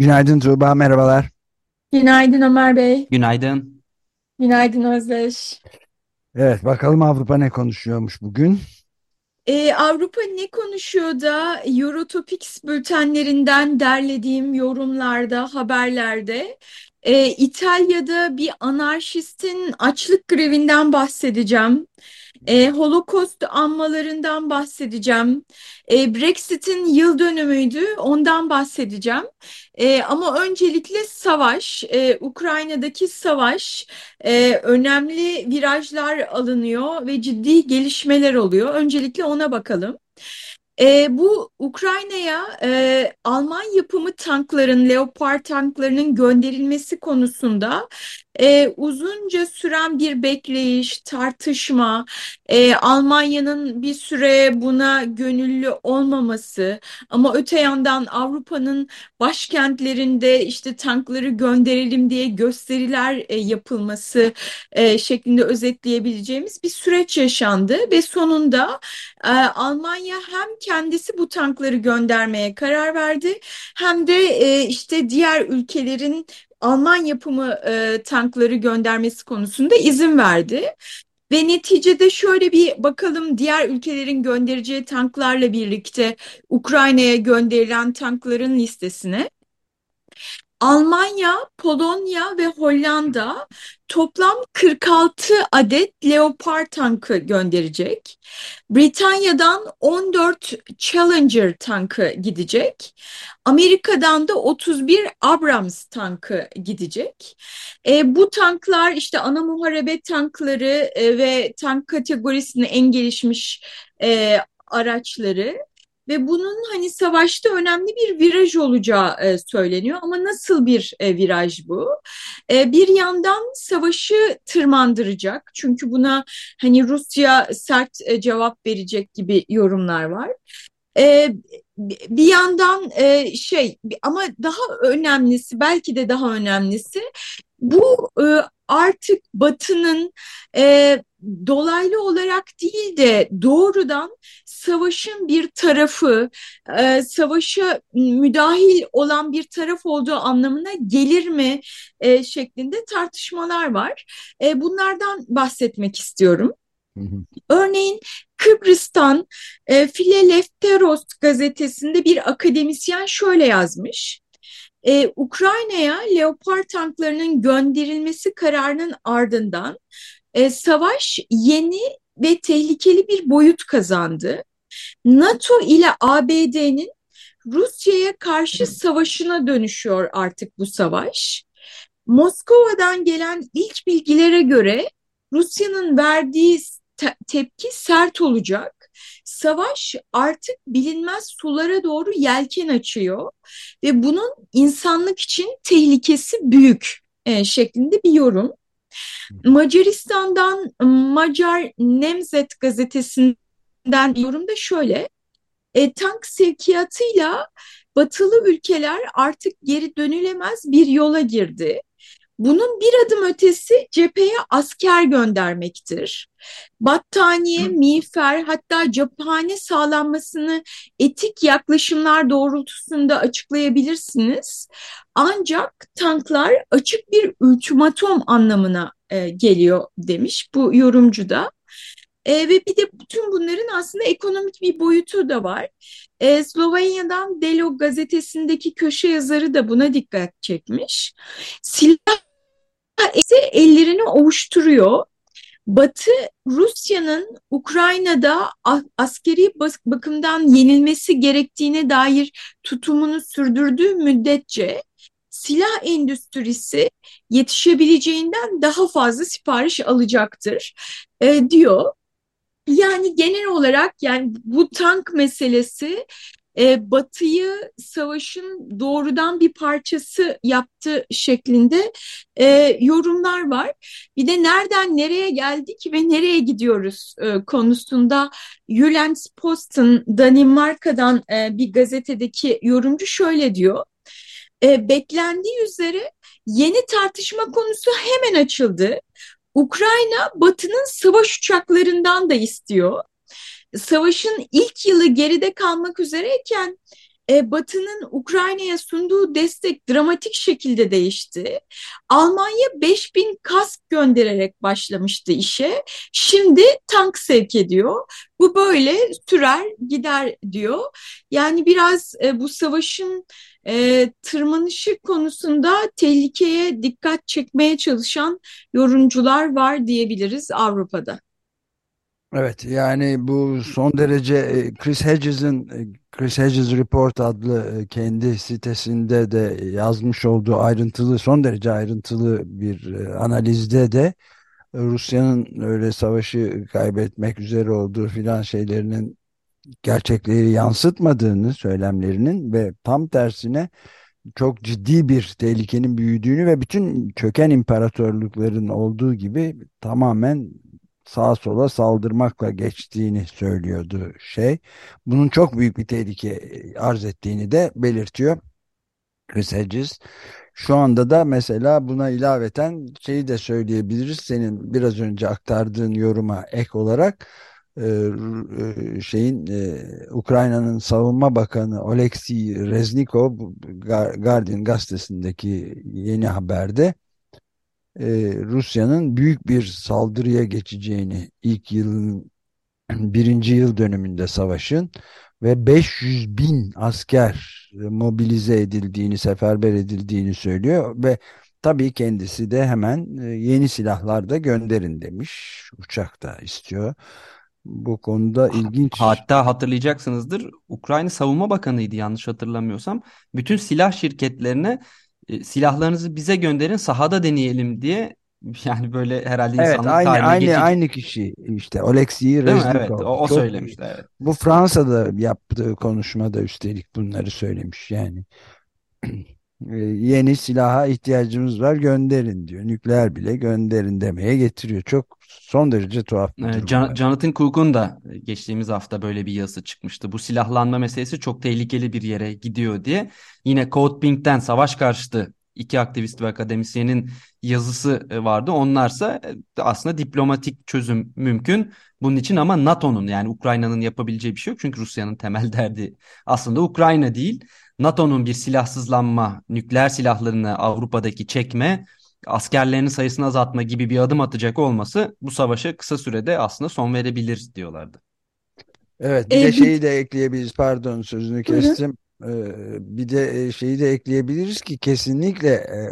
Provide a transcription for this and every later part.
Günaydın Tuğba, merhabalar. Günaydın Ömer Bey. Günaydın. Günaydın Özdeş. Evet, bakalım Avrupa ne konuşuyormuş bugün? Ee, Avrupa ne konuşuyor da Eurotopics bültenlerinden derlediğim yorumlarda, haberlerde e, İtalya'da bir anarşistin açlık grevinden bahsedeceğim. E, Holocaust anmalarından bahsedeceğim. E, Brexit'in yıl dönümüydü, ondan bahsedeceğim. E, ama öncelikle savaş, e, Ukrayna'daki savaş e, önemli virajlar alınıyor ve ciddi gelişmeler oluyor. Öncelikle ona bakalım. E, bu Ukrayna'ya e, Alman yapımı tankların, Leopard tanklarının gönderilmesi konusunda e, uzunca süren bir bekleyiş, tartışma, e, Almanya'nın bir süre buna gönüllü olmaması ama öte yandan Avrupa'nın başkentlerinde işte tankları gönderelim diye gösteriler e, yapılması e, şeklinde özetleyebileceğimiz bir süreç yaşandı ve sonunda e, Almanya hem kendisi bu tankları göndermeye karar verdi hem de e, işte diğer ülkelerin Alman yapımı e, tankları göndermesi konusunda izin verdi. Ve neticede şöyle bir bakalım diğer ülkelerin göndereceği tanklarla birlikte Ukrayna'ya gönderilen tankların listesine. Almanya, Polonya ve Hollanda toplam 46 adet Leopard tankı gönderecek. Britanya'dan 14 Challenger tankı gidecek. Amerika'dan da 31 Abrams tankı gidecek. E, bu tanklar işte ana muharebe tankları e, ve tank kategorisinin en gelişmiş e, araçları ve bunun hani savaşta önemli bir viraj olacağı e, söyleniyor ama nasıl bir e, viraj bu? E, bir yandan savaşı tırmandıracak çünkü buna hani Rusya sert e, cevap verecek gibi yorumlar var. E, bir yandan e, şey ama daha önemlisi belki de daha önemlisi bu e, artık Batı'nın e, dolaylı olarak değil de doğrudan savaşın bir tarafı, e, savaşa müdahil olan bir taraf olduğu anlamına gelir mi e, şeklinde tartışmalar var. E, bunlardan bahsetmek istiyorum. Örneğin Kıbrıs'tan e, Filelefteros gazetesinde bir akademisyen şöyle yazmış. Ee, Ukrayna'ya Leopard tanklarının gönderilmesi kararının ardından e, savaş yeni ve tehlikeli bir boyut kazandı. NATO ile ABD'nin Rusya'ya karşı savaşına dönüşüyor artık bu savaş. Moskova'dan gelen ilk bilgilere göre Rusya'nın verdiği te tepki sert olacak. Savaş artık bilinmez sulara doğru yelken açıyor ve bunun insanlık için tehlikesi büyük e, şeklinde bir yorum. Macaristan'dan Macar Nemzet gazetesinden yorum da şöyle. E, tank sevkiyatıyla batılı ülkeler artık geri dönülemez bir yola girdi. Bunun bir adım ötesi cepheye asker göndermektir. Battaniye, miğfer hatta cephane sağlanmasını etik yaklaşımlar doğrultusunda açıklayabilirsiniz. Ancak tanklar açık bir ultimatom anlamına e, geliyor demiş bu yorumcu da. E, ve bir de bütün bunların aslında ekonomik bir boyutu da var. E, Slovenya'dan Delo gazetesindeki köşe yazarı da buna dikkat çekmiş. Silah ise ellerini ovuşturuyor. Batı Rusya'nın Ukrayna'da askeri bakımdan yenilmesi gerektiğine dair tutumunu sürdürdüğü müddetçe silah endüstrisi yetişebileceğinden daha fazla sipariş alacaktır e, diyor. Yani genel olarak yani bu tank meselesi e, Batı'yı savaşın doğrudan bir parçası yaptı şeklinde e, yorumlar var. Bir de nereden nereye geldik ve nereye gidiyoruz e, konusunda Jyllands Posten Danimarka'dan e, bir gazetedeki yorumcu şöyle diyor. E, beklendiği üzere yeni tartışma konusu hemen açıldı. Ukrayna Batı'nın savaş uçaklarından da istiyor. Savaşın ilk yılı geride kalmak üzereyken e, Batı'nın Ukrayna'ya sunduğu destek dramatik şekilde değişti. Almanya 5000 kask göndererek başlamıştı işe. Şimdi tank sevk ediyor. Bu böyle sürer gider diyor. Yani biraz e, bu savaşın e, tırmanışı konusunda tehlikeye dikkat çekmeye çalışan yorumcular var diyebiliriz Avrupa'da. Evet yani bu son derece e, Chris Hedges'in e, Chris Hedges Report adlı e, kendi sitesinde de yazmış olduğu ayrıntılı son derece ayrıntılı bir analizde de Rusya'nın öyle savaşı kaybetmek üzere olduğu filan şeylerinin gerçekleri yansıtmadığını söylemlerinin ve tam tersine çok ciddi bir tehlikenin büyüdüğünü ve bütün çöken imparatorlukların olduğu gibi tamamen sağa sola saldırmakla geçtiğini söylüyordu şey. Bunun çok büyük bir tehlike arz ettiğini de belirtiyor Chris Hedges. Şu anda da mesela buna ilaveten şeyi de söyleyebiliriz. Senin biraz önce aktardığın yoruma ek olarak e, e, şeyin e, Ukrayna'nın savunma bakanı Oleksiy Reznikov Guardian gazetesindeki yeni haberde e, Rusya'nın büyük bir saldırıya geçeceğini ilk yılın birinci yıl dönümünde savaşın ve 500 bin asker mobilize edildiğini, seferber edildiğini söylüyor ve tabii kendisi de hemen e, yeni silahlar da gönderin demiş. Uçak da istiyor. Bu konuda ilginç. Hatta hatırlayacaksınızdır Ukrayna Savunma Bakanı'ydı yanlış hatırlamıyorsam. Bütün silah şirketlerine e, silahlarınızı bize gönderin sahada deneyelim diye yani böyle herhalde evet, insanlık aynı aynı geçecek. aynı kişi işte Oleksiy Reznikov. Evet, o, o Çok, söylemişti evet. Bu Fransa'da yaptığı konuşmada üstelik bunları söylemiş yani. E, yeni silaha ihtiyacımız var gönderin diyor. Nükleer bile gönderin demeye getiriyor. Çok son derece tuhaf bir durum. Can, Jonathan Cook'un da geçtiğimiz hafta böyle bir yazısı çıkmıştı. Bu silahlanma meselesi çok tehlikeli bir yere gidiyor diye. Yine Code Pink'ten savaş karşıtı iki aktivist ve akademisyenin yazısı e, vardı. Onlarsa e, aslında diplomatik çözüm mümkün. Bunun için ama NATO'nun yani Ukrayna'nın yapabileceği bir şey yok. Çünkü Rusya'nın temel derdi aslında Ukrayna değil. NATO'nun bir silahsızlanma, nükleer silahlarını Avrupa'daki çekme, askerlerinin sayısını azaltma gibi bir adım atacak olması bu savaşa kısa sürede aslında son verebilir diyorlardı. Evet bir Ee, de şeyi de ekleyebiliriz pardon sözünü kestim. Ee, bir de e, şeyi de ekleyebiliriz ki kesinlikle e,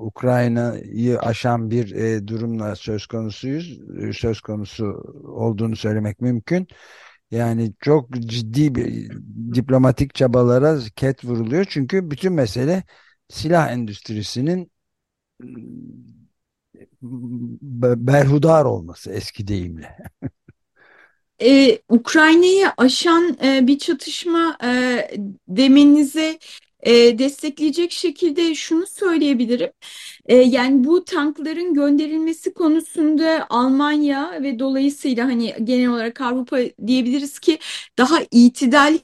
Ukrayna'yı aşan bir e, durumla söz konusuyuz. Söz konusu olduğunu söylemek mümkün. Yani çok ciddi bir diplomatik çabalara ket vuruluyor. Çünkü bütün mesele silah endüstrisinin be- berhudar olması eski deyimle. Ee, Ukrayna'yı aşan e, bir çatışma e, demenize e, destekleyecek şekilde şunu söyleyebilirim. E, yani bu tankların gönderilmesi konusunda Almanya ve dolayısıyla hani genel olarak Avrupa diyebiliriz ki daha itidalli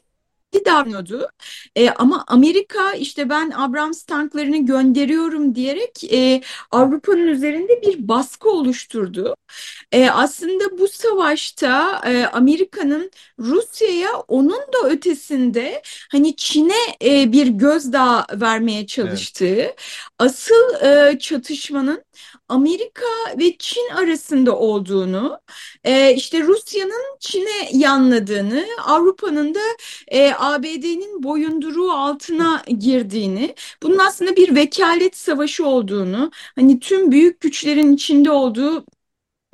davranıyordu. E, ama Amerika işte ben Abrams tanklarını gönderiyorum diyerek e, Avrupa'nın üzerinde bir baskı oluşturdu. E, aslında bu savaşta e, Amerika'nın Rusya'ya onun da ötesinde hani Çin'e e, bir gözdağı vermeye çalıştığı, asıl e, çatışmanın Amerika ve Çin arasında olduğunu, e, işte Rusya'nın Çin'e yanladığını, Avrupa'nın da e, ABD'nin boyunduruğu altına girdiğini, bunun aslında bir vekalet savaşı olduğunu, hani tüm büyük güçlerin içinde olduğu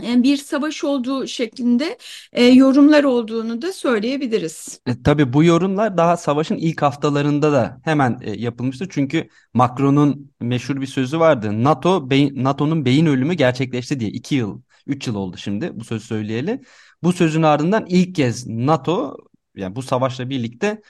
bir savaş olduğu şeklinde e, yorumlar olduğunu da söyleyebiliriz. E, tabii bu yorumlar daha savaşın ilk haftalarında da hemen e, yapılmıştı. Çünkü Macron'un meşhur bir sözü vardı. NATO beyin, NATO'nun beyin ölümü gerçekleşti diye. iki yıl, üç yıl oldu şimdi bu sözü söyleyeli. Bu sözün ardından ilk kez NATO yani bu savaşla birlikte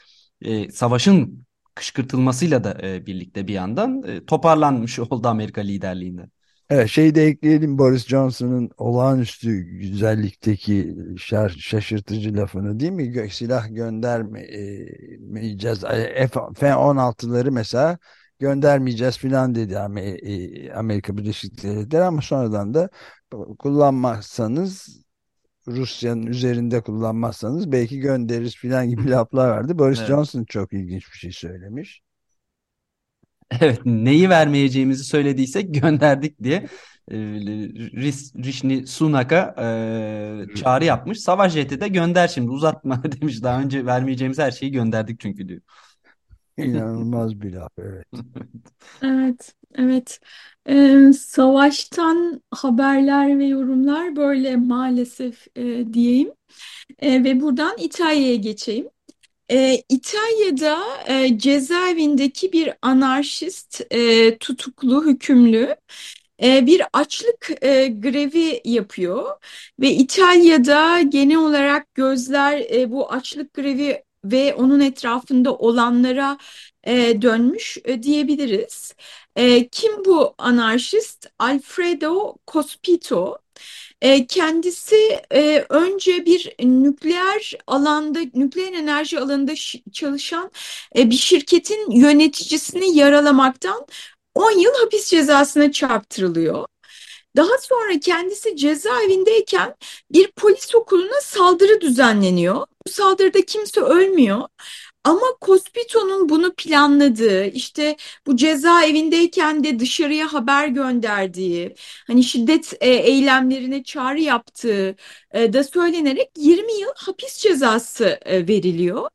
e, savaşın kışkırtılmasıyla da e, birlikte bir yandan e, toparlanmış oldu Amerika liderliğinde. Evet, şeyi de ekleyelim Boris Johnson'ın olağanüstü güzellikteki şar, şaşırtıcı lafını değil mi? Gö silah göndermeyeceğiz. F-16'ları mesela göndermeyeceğiz filan dedi e, Amerika Birleşik Devletleri ama sonradan da kullanmazsanız Rusya'nın üzerinde kullanmazsanız belki göndeririz filan gibi laflar vardı. Boris evet. Johnson çok ilginç bir şey söylemiş. Evet, neyi vermeyeceğimizi söylediysek gönderdik diye e, Rishni Sunak'a e, çağrı yapmış. Savaş jeti de gönder şimdi uzatma demiş. Daha önce vermeyeceğimiz her şeyi gönderdik çünkü diyor. İnanılmaz bir laf evet. Evet, evet. Ee, savaştan haberler ve yorumlar böyle maalesef e, diyeyim. E, ve buradan İtalya'ya geçeyim. E, İtalya'da e, cezaevindeki bir anarşist e, tutuklu, hükümlü e, bir açlık e, grevi yapıyor ve İtalya'da genel olarak gözler e, bu açlık grevi ve onun etrafında olanlara e, dönmüş e, diyebiliriz. E, kim bu anarşist? Alfredo Cospito. Kendisi önce bir nükleer alanda, nükleer enerji alanında çalışan bir şirketin yöneticisini yaralamaktan 10 yıl hapis cezasına çarptırılıyor. Daha sonra kendisi cezaevindeyken bir polis okuluna saldırı düzenleniyor. Bu saldırıda kimse ölmüyor. Ama Cospito'nun bunu planladığı, işte bu cezaevindeyken de dışarıya haber gönderdiği, hani şiddet e, eylemlerine çağrı yaptığı e, da söylenerek 20 yıl hapis cezası e, veriliyor.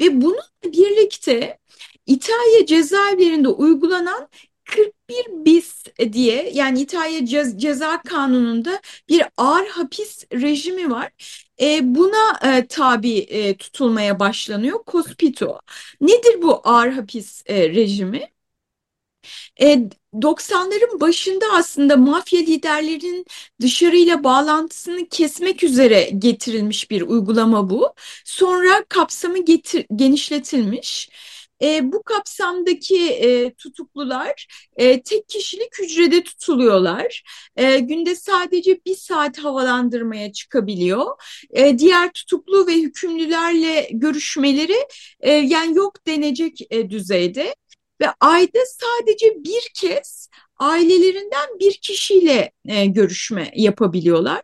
Ve bununla birlikte İtalya cezaevlerinde uygulanan 41 bis diye yani İtalya cez, ceza kanununda bir ağır hapis rejimi var. E, buna e, tabi e, tutulmaya başlanıyor. Cospito. Nedir bu ağır hapis e, rejimi? E, 90'ların başında aslında mafya liderlerinin dışarıyla bağlantısını kesmek üzere getirilmiş bir uygulama bu. Sonra kapsamı getir, genişletilmiş. E, bu kapsamdaki e, tutuklular e, tek kişilik hücrede tutuluyorlar. E, günde sadece bir saat havalandırmaya çıkabiliyor. E, diğer tutuklu ve hükümlülerle görüşmeleri e, yani yok denecek e, düzeyde ve ayda sadece bir kez ailelerinden bir kişiyle e, görüşme yapabiliyorlar.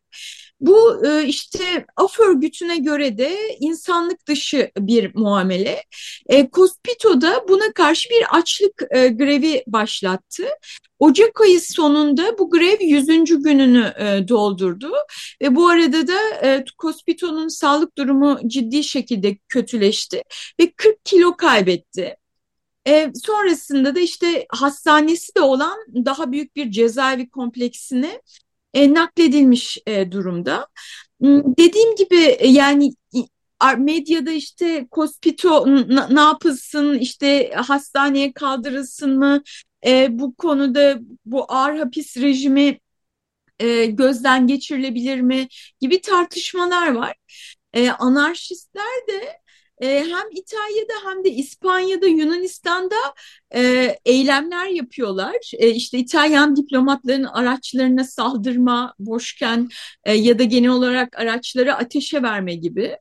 Bu e, işte af örgütüne göre de insanlık dışı bir muamele. E, da buna karşı bir açlık e, grevi başlattı. Ocak ayı sonunda bu grev 100. gününü e, doldurdu ve bu arada da e, Cospito'nun sağlık durumu ciddi şekilde kötüleşti ve 40 kilo kaybetti. E, sonrasında da işte hastanesi de olan daha büyük bir cezaevi kompleksine e, nakledilmiş e, durumda. Hmm, dediğim gibi e, yani medyada işte Cospito ne yapılsın işte hastaneye kaldırılsın mı e, bu konuda bu ağır hapis rejimi e, gözden geçirilebilir mi gibi tartışmalar var. E, anarşistler de e, hem İtalya'da hem de İspanya'da, Yunanistan'da e, eylemler yapıyorlar. E, işte İtalyan diplomatların araçlarına saldırma, boşken e, ya da genel olarak araçları ateşe verme gibi.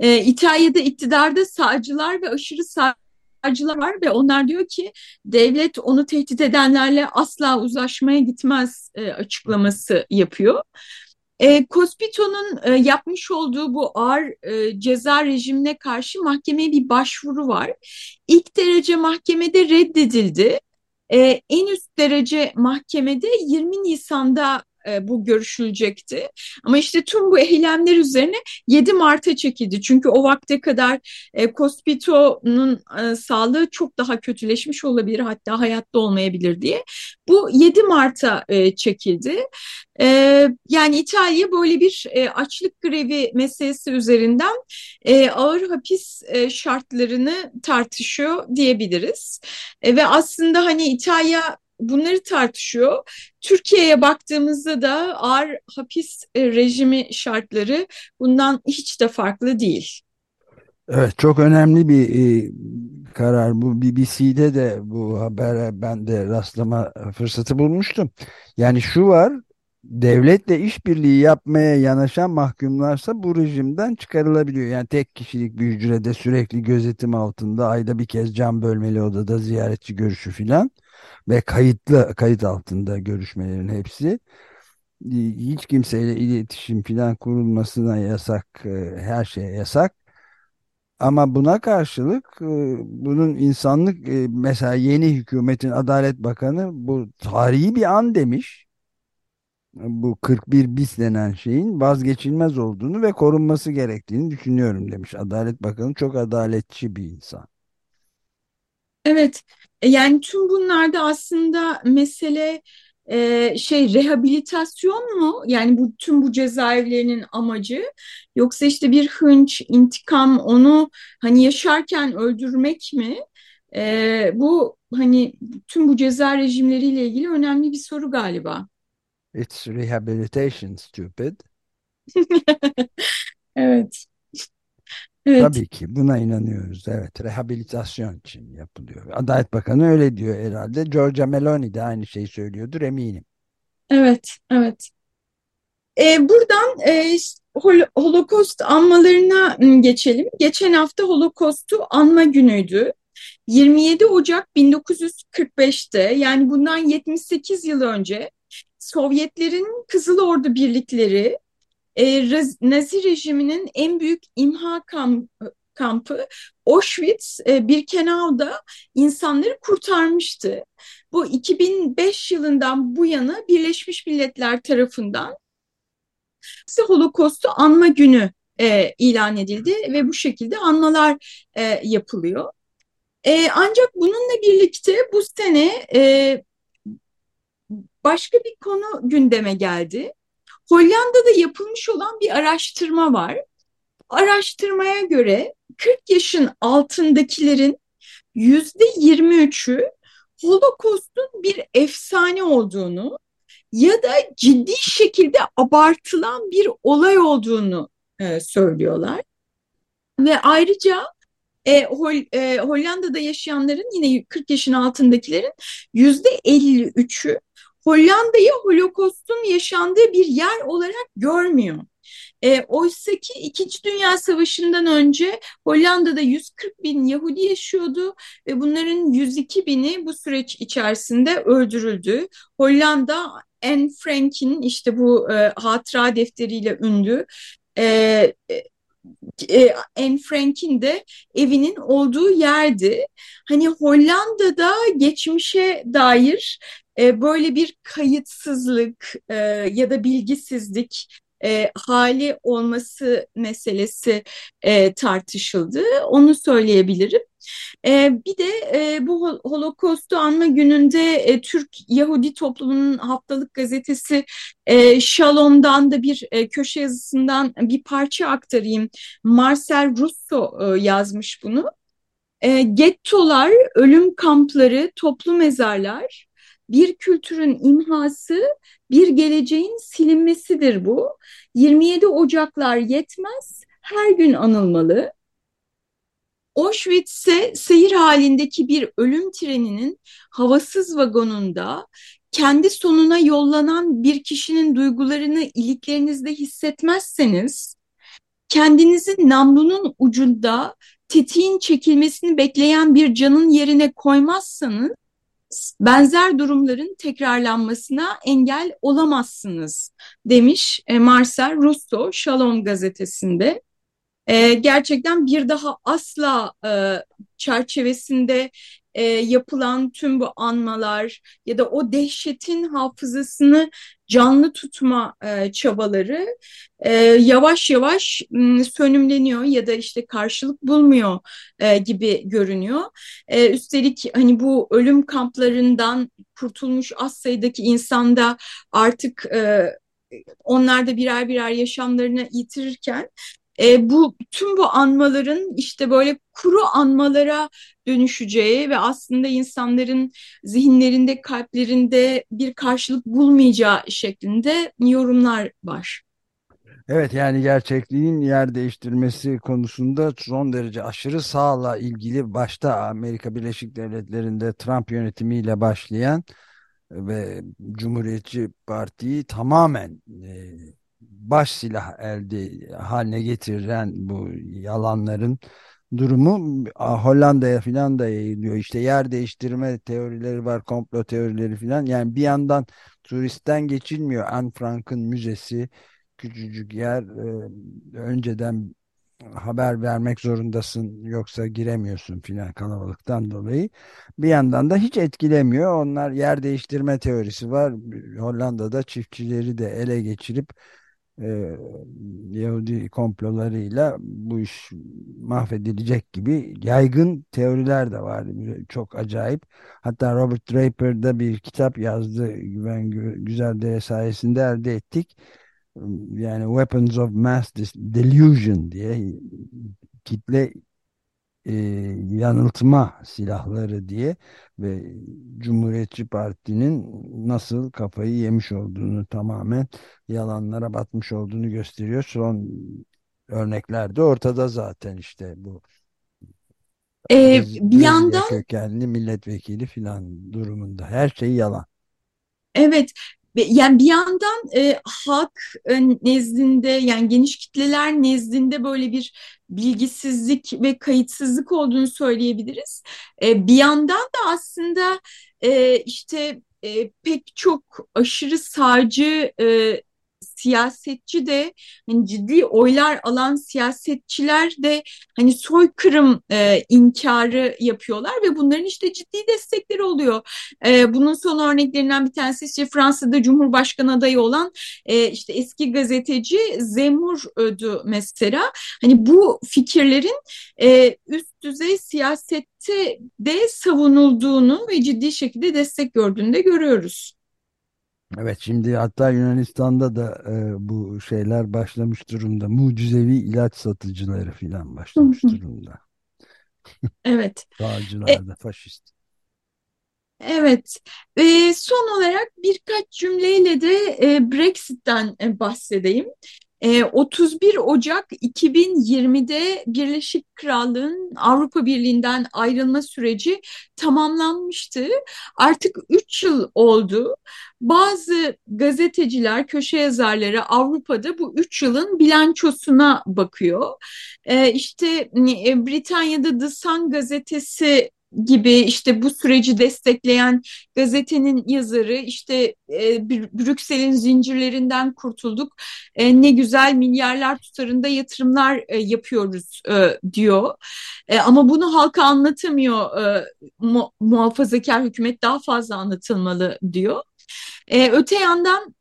E, İtalya'da iktidarda sağcılar ve aşırı sağcılar var ve onlar diyor ki devlet onu tehdit edenlerle asla uzlaşmaya gitmez e, açıklaması yapıyor. E, Cospito'nun e, yapmış olduğu bu ağır e, ceza rejimine karşı mahkemeye bir başvuru var. İlk derece mahkemede reddedildi. E, en üst derece mahkemede 20 Nisan'da e, bu görüşülecekti. Ama işte tüm bu eylemler üzerine 7 Mart'a çekildi. Çünkü o vakte kadar e, e, sağlığı çok daha kötüleşmiş olabilir hatta hayatta olmayabilir diye. Bu 7 Mart'a e, çekildi. Yani İtalya böyle bir açlık grevi meselesi üzerinden ağır hapis şartlarını tartışıyor diyebiliriz. Ve aslında hani İtalya bunları tartışıyor. Türkiye'ye baktığımızda da ağır hapis e, rejimi şartları bundan hiç de farklı değil. Evet çok önemli bir e, karar bu BBC'de de bu habere ben de rastlama fırsatı bulmuştum. Yani şu var devletle işbirliği yapmaya yanaşan mahkumlarsa bu rejimden çıkarılabiliyor. Yani tek kişilik bir hücrede sürekli gözetim altında ayda bir kez cam bölmeli odada ziyaretçi görüşü filan ve kayıtlı kayıt altında görüşmelerin hepsi hiç kimseyle iletişim filan kurulmasına yasak e, her şeye yasak. Ama buna karşılık e, bunun insanlık e, mesela yeni hükümetin Adalet Bakanı bu tarihi bir an demiş. Bu 41 bis denen şeyin vazgeçilmez olduğunu ve korunması gerektiğini düşünüyorum demiş. Adalet Bakanı çok adaletçi bir insan. Evet, e, yani tüm bunlarda aslında mesele e, şey rehabilitasyon mu? Yani bu tüm bu cezaevlerinin amacı yoksa işte bir hınç, intikam onu hani yaşarken öldürmek mi? E, bu hani tüm bu ceza rejimleriyle ilgili önemli bir soru galiba. It's rehabilitation stupid. Evet, evet, Tabii ki buna inanıyoruz. Evet, rehabilitasyon için yapılıyor. Adalet Bakanı öyle diyor herhalde. Giorgia Meloni de aynı şeyi söylüyordur eminim. evet, evet. E, buradan e, Hol- Holocaust anmalarına geçelim. Geçen hafta Holocaust'u anma günüydü. 27 Ocak 1945'te yani bundan 78 yıl önce Sovyetlerin Kızıl Ordu birlikleri e, Nazi rejiminin en büyük imha kamp- kampı Auschwitz-Birkenau'da insanları kurtarmıştı. Bu 2005 yılından bu yana Birleşmiş Milletler tarafından ise Holocaust'u anma günü e, ilan edildi ve bu şekilde anmalar e, yapılıyor. E, ancak bununla birlikte bu sene e, başka bir konu gündeme geldi. Hollanda'da yapılmış olan bir araştırma var. Araştırmaya göre 40 yaşın altındakilerin yüzde 23'ü Holocaust'un bir efsane olduğunu ya da ciddi şekilde abartılan bir olay olduğunu e, söylüyorlar. Ve ayrıca e, Hol, e, Hollanda'da yaşayanların yine 40 yaşın altındakilerin yüzde 53'ü Hollanda'yı Holokost'un yaşandığı bir yer olarak görmüyor. E, Oysa ki İkinci Dünya Savaşı'ndan önce Hollanda'da 140 bin Yahudi yaşıyordu ve bunların 102 bini bu süreç içerisinde öldürüldü. Hollanda Anne Frank'in işte bu e, hatıra defteriyle ünlü e, e, Anne Frank'in de evinin olduğu yerdi. Hani Hollanda'da geçmişe dair e, böyle bir kayıtsızlık e, ya da bilgisizlik e, hali olması meselesi e, tartışıldı. Onu söyleyebilirim. E, bir de e, bu Holocaust'u anma gününde e, Türk Yahudi toplumunun haftalık gazetesi e, Shalom'dan da bir e, köşe yazısından bir parça aktarayım. Marcel Russo e, yazmış bunu. E, gettolar, ölüm kampları, toplu mezarlar, bir kültürün imhası, bir geleceğin silinmesidir bu. 27 Ocaklar yetmez, her gün anılmalı. Auschwitz'e seyir halindeki bir ölüm treninin havasız vagonunda kendi sonuna yollanan bir kişinin duygularını iliklerinizde hissetmezseniz, kendinizi namlunun ucunda tetiğin çekilmesini bekleyen bir canın yerine koymazsanız, benzer durumların tekrarlanmasına engel olamazsınız demiş e, Marcel Russo Shalom gazetesinde. E, gerçekten bir daha asla e, çerçevesinde e, yapılan tüm bu anmalar ya da o dehşetin hafızasını canlı tutma e, çabaları e, yavaş yavaş m, sönümleniyor ya da işte karşılık bulmuyor e, gibi görünüyor. E, üstelik hani bu ölüm kamplarından kurtulmuş az sayıdaki insanda artık e, onlar da birer birer yaşamlarını yitirirken e, bu tüm bu anmaların işte böyle kuru anmalara dönüşeceği ve aslında insanların zihinlerinde, kalplerinde bir karşılık bulmayacağı şeklinde yorumlar var. Evet yani gerçekliğin yer değiştirmesi konusunda son derece aşırı sağla ilgili başta Amerika Birleşik Devletleri'nde Trump yönetimiyle başlayan ve Cumhuriyetçi Parti'yi tamamen e, baş silah elde haline getiren bu yalanların durumu Hollanda'ya filan da yayılıyor. İşte yer değiştirme teorileri var, komplo teorileri filan. Yani bir yandan turistten geçilmiyor. Anne Frank'ın müzesi küçücük yer e, önceden haber vermek zorundasın yoksa giremiyorsun filan kalabalıktan dolayı. Bir yandan da hiç etkilemiyor. Onlar yer değiştirme teorisi var. Hollanda'da çiftçileri de ele geçirip e, Yahudi komplolarıyla bu iş mahvedilecek gibi yaygın teoriler de var. Çok acayip. Hatta Robert Draper'da bir kitap yazdı. Güven Güzeldere sayesinde elde ettik yani Weapons of Mass Delusion diye kitle e, yanıltma silahları diye ve Cumhuriyetçi Parti'nin nasıl kafayı yemiş olduğunu tamamen yalanlara batmış olduğunu gösteriyor. Son örnekler de ortada zaten işte bu ee, bir yandan kökenli milletvekili filan durumunda her şey yalan. Evet, yani bir yandan e, halk e, nezdinde yani geniş kitleler nezdinde böyle bir bilgisizlik ve kayıtsızlık olduğunu söyleyebiliriz. E, bir yandan da aslında e, işte e, pek çok aşırı sağcı e, siyasetçi de hani ciddi oylar alan siyasetçiler de hani soykırım e, inkarı yapıyorlar ve bunların işte ciddi destekleri oluyor. E, bunun son örneklerinden bir tanesi işte Fransa'da Cumhurbaşkanı adayı olan e, işte eski gazeteci Zemmour ödü mesela. Hani bu fikirlerin e, üst düzey siyasette de savunulduğunu ve ciddi şekilde destek gördüğünü de görüyoruz. Evet şimdi hatta Yunanistan'da da e, bu şeyler başlamış durumda. Mucizevi ilaç satıcıları falan başlamış durumda. Evet. Sağcılar da faşist. Evet. E, son olarak birkaç cümleyle de e, Brexit'ten e, bahsedeyim. 31 ee, Ocak 2020'de Birleşik Krallığın Avrupa Birliği'nden ayrılma süreci tamamlanmıştı. Artık 3 yıl oldu. Bazı gazeteciler, köşe yazarları Avrupa'da bu 3 yılın bilançosuna bakıyor. Ee, işte e, Britanya'da The Sun gazetesi gibi işte bu süreci destekleyen gazetenin yazarı işte e, Brüksel'in zincirlerinden kurtulduk e, ne güzel milyarlar tutarında yatırımlar e, yapıyoruz e, diyor e, ama bunu halka anlatamıyor e, mu muhafazakar hükümet daha fazla anlatılmalı diyor. E, öte yandan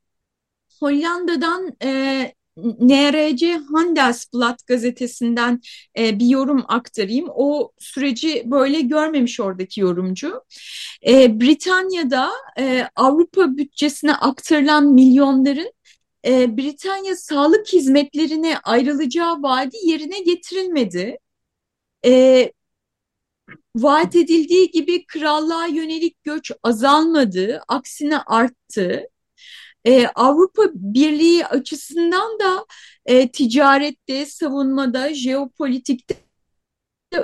Hollanda'dan e, NRC Handelsblad gazetesinden e, bir yorum aktarayım. O süreci böyle görmemiş oradaki yorumcu. E, Britanya'da e, Avrupa bütçesine aktarılan milyonların e, Britanya sağlık hizmetlerine ayrılacağı vaadi yerine getirilmedi. E, vaat edildiği gibi krallığa yönelik göç azalmadı, aksine arttı e, Avrupa Birliği açısından da e, ticarette, savunmada, jeopolitikte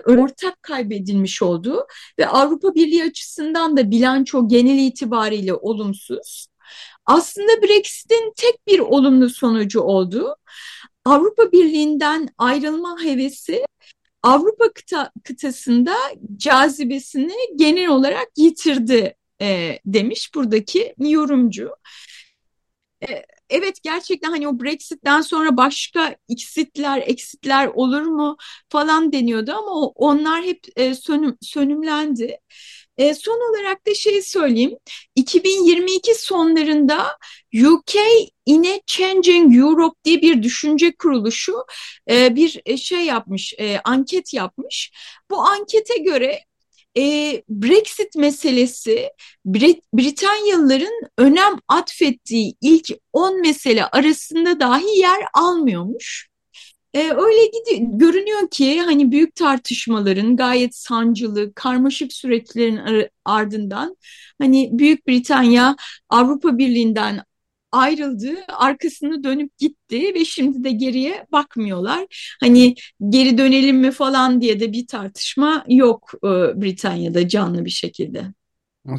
ortak kaybedilmiş oldu ve Avrupa Birliği açısından da bilanço genel itibariyle olumsuz. Aslında Brexit'in tek bir olumlu sonucu oldu. Avrupa Birliği'nden ayrılma hevesi Avrupa kıta, kıtasında cazibesini genel olarak yitirdi e, demiş buradaki yorumcu. E, evet gerçekten hani o Brexit'ten sonra başka eksitler, eksitler olur mu falan deniyordu ama onlar hep e, sönüm, sönümlendi. E, son olarak da şey söyleyeyim. 2022 sonlarında UK in a Changing Europe diye bir düşünce kuruluşu bir şey yapmış, anket yapmış. Bu ankete göre e, Brexit meselesi Brit Britanyalıların önem atfettiği ilk 10 mesele arasında dahi yer almıyormuş. E, öyle gidiyor, görünüyor ki hani büyük tartışmaların gayet sancılı, karmaşık süreçlerin ardından hani Büyük Britanya Avrupa Birliği'nden ayrıldı, arkasını dönüp gitti ve şimdi de geriye bakmıyorlar. Hani geri dönelim mi falan diye de bir tartışma yok e, Britanya'da canlı bir şekilde.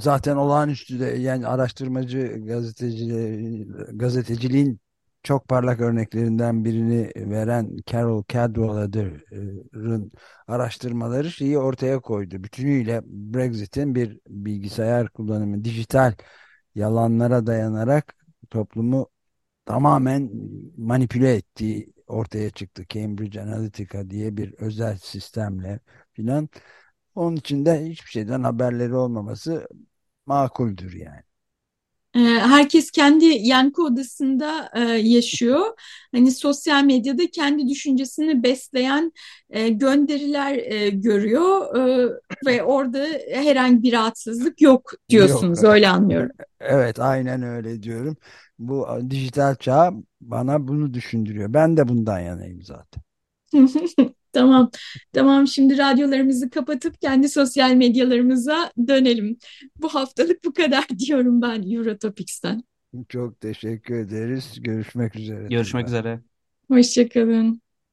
Zaten olağanüstü de yani araştırmacı gazeteci gazeteciliğin çok parlak örneklerinden birini veren Carol Cadwallader'ın araştırmaları şeyi ortaya koydu. Bütünüyle Brexit'in bir bilgisayar kullanımı, dijital yalanlara dayanarak toplumu tamamen manipüle ettiği ortaya çıktı. Cambridge Analytica diye bir özel sistemle filan. Onun için de hiçbir şeyden haberleri olmaması makuldür yani. Ee, herkes kendi yankı odasında e, yaşıyor. Hani sosyal medyada kendi düşüncesini besleyen e, gönderiler e, görüyor ve orada herhangi bir rahatsızlık yok diyorsunuz. Yok. Öyle anlıyorum. Evet, aynen öyle diyorum. Bu dijital çağ bana bunu düşündürüyor. Ben de bundan yanayım zaten. Tamam, tamam. Şimdi radyolarımızı kapatıp kendi sosyal medyalarımıza dönelim. Bu haftalık bu kadar diyorum ben Eurotopics'ten. Çok teşekkür ederiz. Görüşmek üzere. Görüşmek üzere. Hoşçakalın.